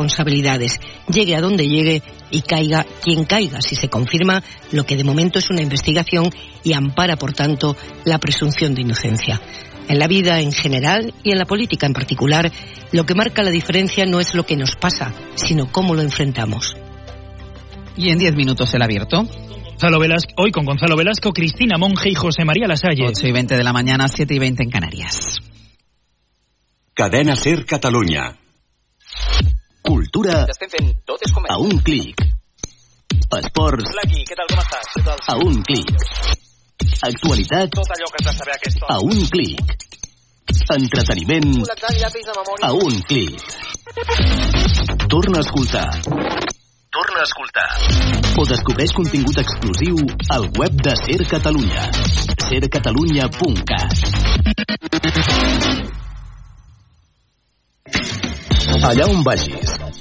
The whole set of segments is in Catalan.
responsabilidades, llegue a donde llegue y caiga quien caiga, si se confirma lo que de momento es una investigación y ampara, por tanto, la presunción de inocencia. En la vida en general y en la política en particular, lo que marca la diferencia no es lo que nos pasa, sino cómo lo enfrentamos. Y en 10 minutos el abierto. Gonzalo Velasco, hoy con Gonzalo Velasco, Cristina Monge y José María Lasalle. 8 y 20 de la mañana, 7 y 20 en Canarias. Cadena Ser Catalunya. Cultura a un clic. Esports què tal, com estàs? Què tal? a un clic. Actualitat Tot allò que has de saber a aquesta hora. a un clic. Entreteniment Col·lectant llapis de memòria. a un clic. Torna a escoltar. Torna a escoltar. O descobreix contingut exclusiu al web de Ser Catalunya. sercatalunya.cat Allà on vagis,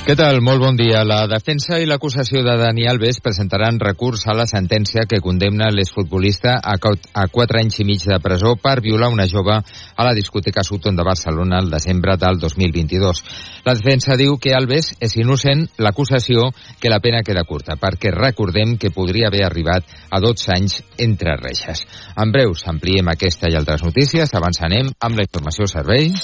Què tal? Molt bon dia. La defensa i l'acusació de Dani Alves presentaran recurs a la sentència que condemna l'exfutbolista a, 4 anys i mig de presó per violar una jove a la discoteca Sutton de Barcelona el desembre del 2022. La defensa diu que Alves és innocent, l'acusació que la pena queda curta, perquè recordem que podria haver arribat a 12 anys entre reixes. En breus ampliem aquesta i altres notícies. Abans anem amb la informació servei.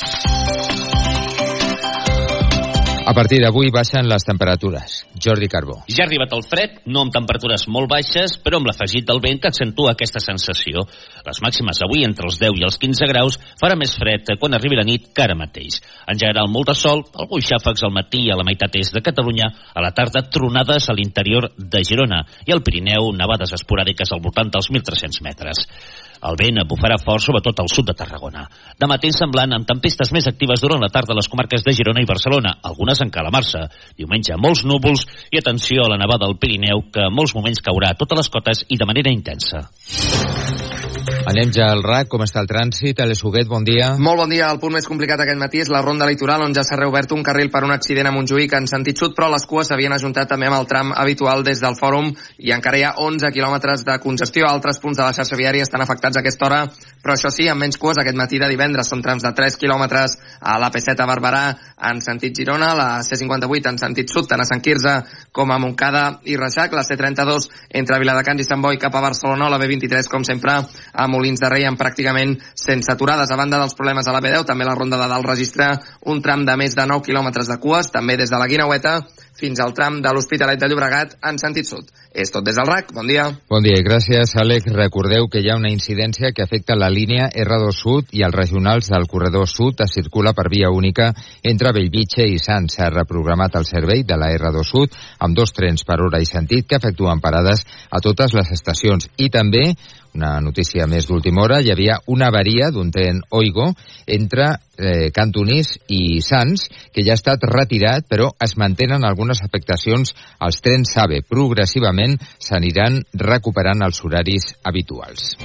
A partir d'avui baixen les temperatures. Jordi Carbó. Ja ha arribat el fred, no amb temperatures molt baixes, però amb l'afegit del vent que accentua aquesta sensació. Les màximes avui entre els 10 i els 15 graus farà més fred quan arribi la nit que ara mateix. En general, molt de sol, alguns xàfecs al matí a la meitat est de Catalunya, a la tarda tronades a l'interior de Girona i al Pirineu nevades esporàdiques al voltant dels 1.300 metres. El vent bufarà fort, sobretot al sud de Tarragona. De matí semblant amb tempestes més actives durant la tarda a les comarques de Girona i Barcelona, algunes en calamarsa. Diumenge molts núvols i atenció a la nevada al Pirineu, que en molts moments caurà a totes les cotes i de manera intensa. Anem ja al RAC. Com està el trànsit? Alex Huguet, bon dia. Molt bon dia. El punt més complicat aquest matí és la ronda litoral, on ja s'ha reobert un carril per un accident a Montjuïc en sentit sud, però les cues s'havien ajuntat també amb el tram habitual des del fòrum i encara hi ha 11 quilòmetres de congestió. Altres punts de la xarxa viària estan afectats a aquesta hora, però això sí, amb menys cues aquest matí de divendres. Són trams de 3 quilòmetres a l'AP7 a Barberà en sentit Girona, la C58 en sentit sud, tant a Sant Quirze com a Montcada i Reixac, la C32 entre Viladecans i Sant Boi cap a Barcelona, la B23, com sempre, a Molins de Rei amb pràcticament sense aturades. A banda dels problemes a la B10, també la ronda de dalt registra un tram de més de 9 quilòmetres de cues, també des de la Guinaueta fins al tram de l'Hospitalet de Llobregat en sentit sud. És tot des del RAC. Bon dia. Bon dia gràcies, Àlex. Recordeu que hi ha una incidència que afecta la línia R2 Sud i els regionals del corredor sud es circula per via única entre Bellvitge i Sants. S'ha reprogramat el servei de la R2 Sud amb dos trens per hora i sentit que efectuen parades a totes les estacions. I també, una notícia més d'última hora, hi havia una avaria d'un tren Oigo entre eh, Cantonís i Sants, que ja ha estat retirat, però es mantenen algunes afectacions als trens SAVE. Progressivament s'aniran recuperant els horaris habituals.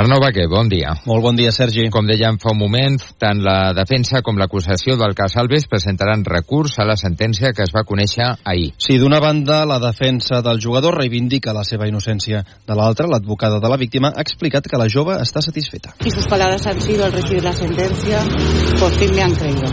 Arnau Baquer, bon dia. Molt bon dia, Sergi. Com dèiem fa un moment, tant la defensa com l'acusació del cas Alves presentaran recurs a la sentència que es va conèixer ahir. Sí, d'una banda, la defensa del jugador reivindica la seva innocència. De l'altra, l'advocada de la víctima ha explicat que la jove està satisfeta. Y sus palabras han sido al recibir la sentencia, por fin me han creído.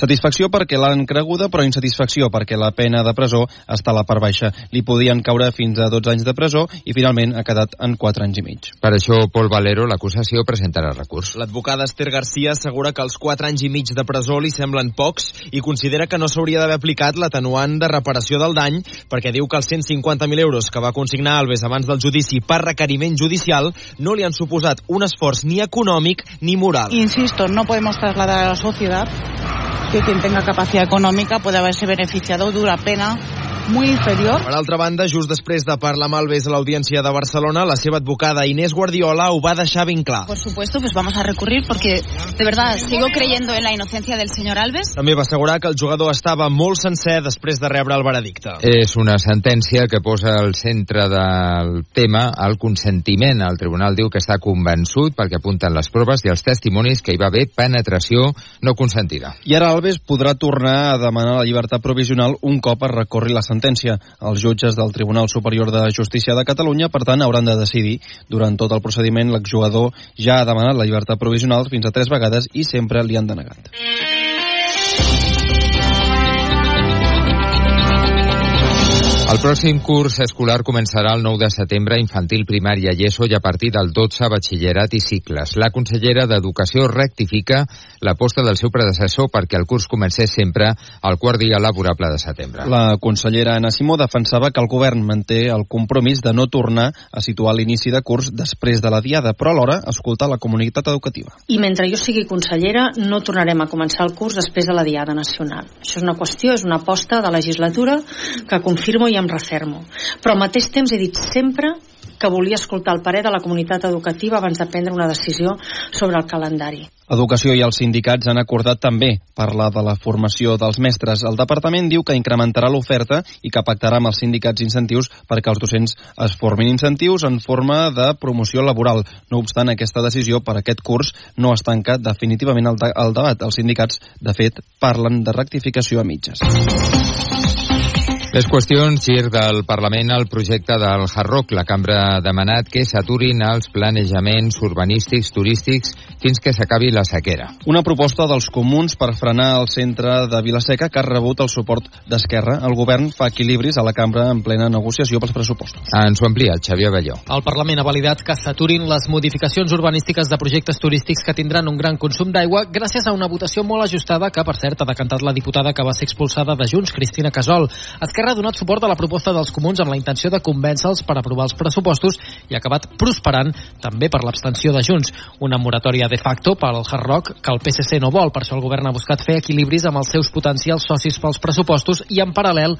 Satisfacció perquè l'han creguda, però insatisfacció perquè la pena de presó està a la part baixa. Li podien caure fins a 12 anys de presó i finalment ha quedat en 4 anys i mig. Per això, Pol Valero, l'acusació, presentarà recurs. L'advocada Esther Garcia assegura que els 4 anys i mig de presó li semblen pocs i considera que no s'hauria d'haver aplicat l'atenuant de reparació del dany perquè diu que els 150.000 euros que va consignar Alves abans del judici per requeriment judicial no li han suposat un esforç ni econòmic ni moral. Insisto, no podemos trasladar a la sociedad que quien tenga capacidad económica puede haberse beneficiado de una pena muy inferior. Per altra banda, just després de parlar amb Alves a l'Audiència de Barcelona, la seva advocada Inés Guardiola ho va deixar ben clar. Por supuesto, pues vamos a recurrir porque de verdad sigo creyendo en la inocencia del señor Alves. També va assegurar que el jugador estava molt sencer després de rebre el veredicte. És una sentència que posa al centre del tema el consentiment. El tribunal diu que està convençut perquè apunten les proves i els testimonis que hi va haver penetració no consentida. I ara Alves podrà tornar a demanar la llibertat provisional un cop es recorri la sentència. Els jutges del Tribunal Superior de Justícia de Catalunya, per tant, hauran de decidir. Durant tot el procediment, l'exjugador ja ha demanat la llibertat provisional fins a tres vegades i sempre li han denegat. El pròxim curs escolar començarà el 9 de setembre infantil, primària i ESO i a partir del 12 batxillerat i cicles. La consellera d'Educació rectifica l'aposta del seu predecessor perquè el curs comencés sempre al quart dia laborable de setembre. La consellera Anna Simó defensava que el govern manté el compromís de no tornar a situar l'inici de curs després de la diada, però alhora escoltar la comunitat educativa. I mentre jo sigui consellera no tornarem a començar el curs després de la Diada Nacional. Això és una qüestió, és una aposta de legislatura que confirmo i em refermo. Però al mateix temps he dit sempre que volia escoltar el parer de la comunitat educativa abans de prendre una decisió sobre el calendari. Educació i els sindicats han acordat també parlar de la formació dels mestres. El departament diu que incrementarà l'oferta i que pactarà amb els sindicats incentius perquè els docents es formin incentius en forma de promoció laboral. No obstant, aquesta decisió per aquest curs no es tanca definitivament el, de el debat. Els sindicats, de fet, parlen de rectificació a mitges. Les qüestions, gir del Parlament al projecte del Hard. La cambra ha demanat que s'aturin els planejaments urbanístics turístics fins que s'acabi la sequera. Una proposta dels comuns per frenar el centre de Vilaseca que ha rebut el suport d'Esquerra. El govern fa equilibris a la cambra en plena negociació pels pressupostos. Ens ho amplia el Xavier Balló. El Parlament ha validat que s'aturin les modificacions urbanístiques de projectes turístics que tindran un gran consum d'aigua gràcies a una votació molt ajustada que, per cert, ha decantat la diputada que va ser expulsada de Junts, Cristina Casol. Esquerra Esquerra ha donat suport a la proposta dels comuns amb la intenció de convèncer-los per aprovar els pressupostos i ha acabat prosperant també per l'abstenció de Junts. Una moratòria de facto per al Hard Rock que el PSC no vol. Per això el govern ha buscat fer equilibris amb els seus potencials socis pels pressupostos i en paral·lel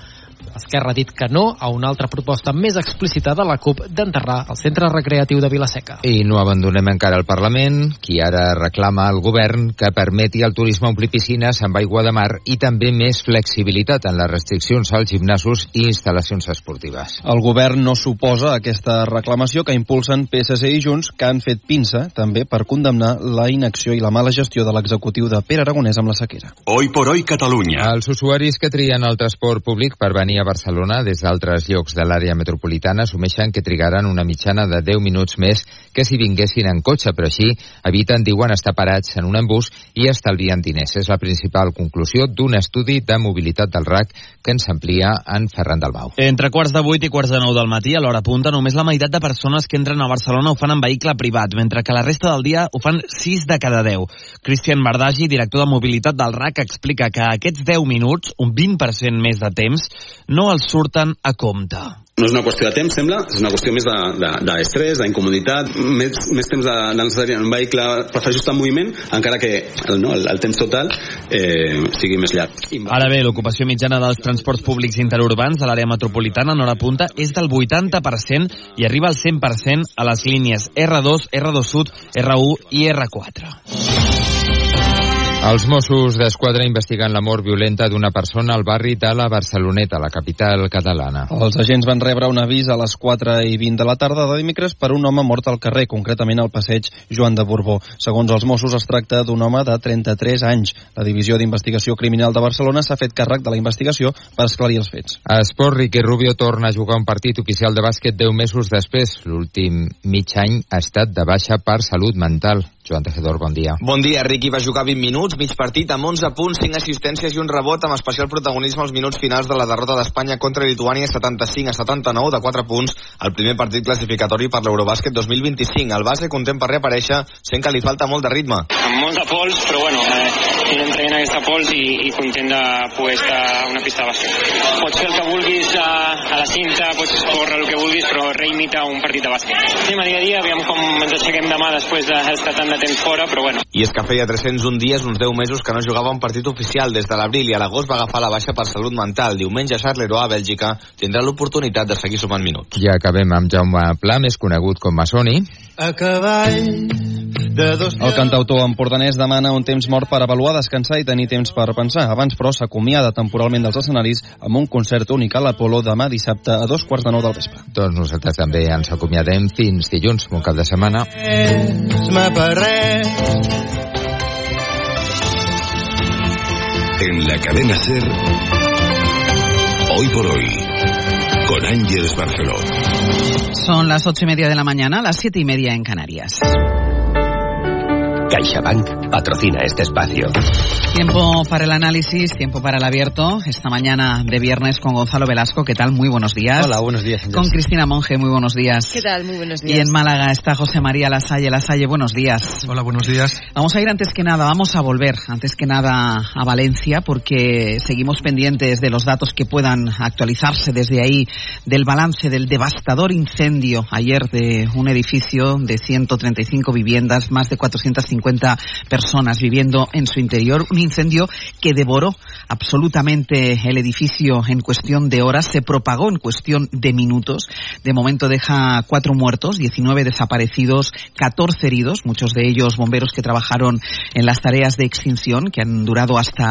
Esquerra ha dit que no a una altra proposta més explícita de la CUP d'enterrar el centre recreatiu de Vilaseca. I no abandonem encara el Parlament, qui ara reclama al govern que permeti al turisme omplir piscines amb aigua de mar i també més flexibilitat en les restriccions als gimnasos i instal·lacions esportives. El govern no suposa aquesta reclamació que impulsen PSC i Junts, que han fet pinça també per condemnar la inacció i la mala gestió de l'executiu de Pere Aragonès amb la sequera. Hoy por hoy Catalunya. Els usuaris que trien el transport públic per venir a Barcelona des d'altres llocs de l'àrea metropolitana assumeixen que trigaran una mitjana de 10 minuts més que si vinguessin en cotxe, però així eviten, diuen, estar parats en un embús i estalvien diners. És la principal conclusió d'un estudi de mobilitat del RAC que ens amplia en Ferran Dalbau. Entre quarts de vuit i quarts de nou del matí, a l'hora punta, només la meitat de persones que entren a Barcelona ho fan en vehicle privat, mentre que la resta del dia ho fan 6 de cada 10. Cristian Bardagi, director de mobilitat del RAC, explica que aquests 10 minuts, un 20% més de temps, no els surten a compte. No és una qüestió de temps, sembla, és una qüestió més d'estrès, de, de, d'incomoditat, més, més temps de, de necessari en un vehicle per fer ajustar en moviment, encara que el, no, el, el temps total eh, sigui més llarg. Ara bé, l'ocupació mitjana dels transports públics interurbans a l'àrea metropolitana en hora punta és del 80% i arriba al 100% a les línies R2, R2 Sud, R1 i R4. Els Mossos d'Esquadra investiguen la mort violenta d'una persona al barri de la Barceloneta, la capital catalana. Els agents van rebre un avís a les 4 i 20 de la tarda de dimecres per un home mort al carrer, concretament al passeig Joan de Borbó. Segons els Mossos, es tracta d'un home de 33 anys. La Divisió d'Investigació Criminal de Barcelona s'ha fet càrrec de la investigació per esclarir els fets. A Esport, Riqui Rubio torna a jugar un partit oficial de bàsquet 10 mesos després. L'últim mig any ha estat de baixa per salut mental. Joan Tejedor, bon dia. Bon dia, Riqui va jugar 20 minuts, mig partit, amb 11 punts, 5 assistències i un rebot, amb especial protagonisme als minuts finals de la derrota d'Espanya contra Lituània 75 a 79 de 4 punts, el primer partit classificatori per l'Eurobàsquet 2025. El base content per reaparèixer, sent que li falta molt de ritme. Amb molt de pols, però bueno, eh, anem traient aquesta pols i, i content de poder estar a una pista de bàsquet. Pots fer el que vulguis a, a la cinta, pots córrer el que vulguis, però res imita un partit de bàsquet. Anem a dia a dia, aviam com ens aixequem demà després d'estar tant de temps fora, però bueno. I és que feia 301 dies, uns 10 mesos, que no jugava un partit oficial. Des de l'abril i a l'agost va agafar la baixa per salut mental. Diumenge a Charleroi, a Bèlgica, tindrà l'oportunitat de seguir sumant minuts. I acabem amb Jaume Pla, més conegut com Masoni. A cavall de dos... El cantautor empordanès demana un temps mort per avaluar, descansar i tenir temps per pensar. Abans, però, s'acomiada temporalment dels escenaris amb un concert únic a l'Apolo demà dissabte a dos quarts de nou del vespre. Doncs nosaltres també ens acomiadem fins dilluns, bon cap de setmana. En la cadena Ser, hoy por hoy, con Ángeles Barceló. Son las ocho y media de la mañana, las siete y media en Canarias. CaixaBank patrocina este espacio. Tiempo para el análisis, tiempo para el abierto. Esta mañana de viernes con Gonzalo Velasco. ¿Qué tal? Muy buenos días. Hola, buenos días. Con Cristina Monge, muy buenos días. ¿Qué tal? Muy buenos días. Y en Málaga está José María Lasalle. Lasalle, buenos días. Hola, buenos días. Vamos a ir antes que nada, vamos a volver antes que nada a Valencia porque seguimos pendientes de los datos que puedan actualizarse desde ahí del balance del devastador incendio ayer de un edificio de 135 viviendas, más de 450 personas viviendo en su interior. Un incendio que devoró absolutamente el edificio en cuestión de horas, se propagó en cuestión de minutos. De momento deja cuatro muertos, 19 desaparecidos, 14 heridos, muchos de ellos bomberos que trabajaron en las tareas de extinción, que han durado hasta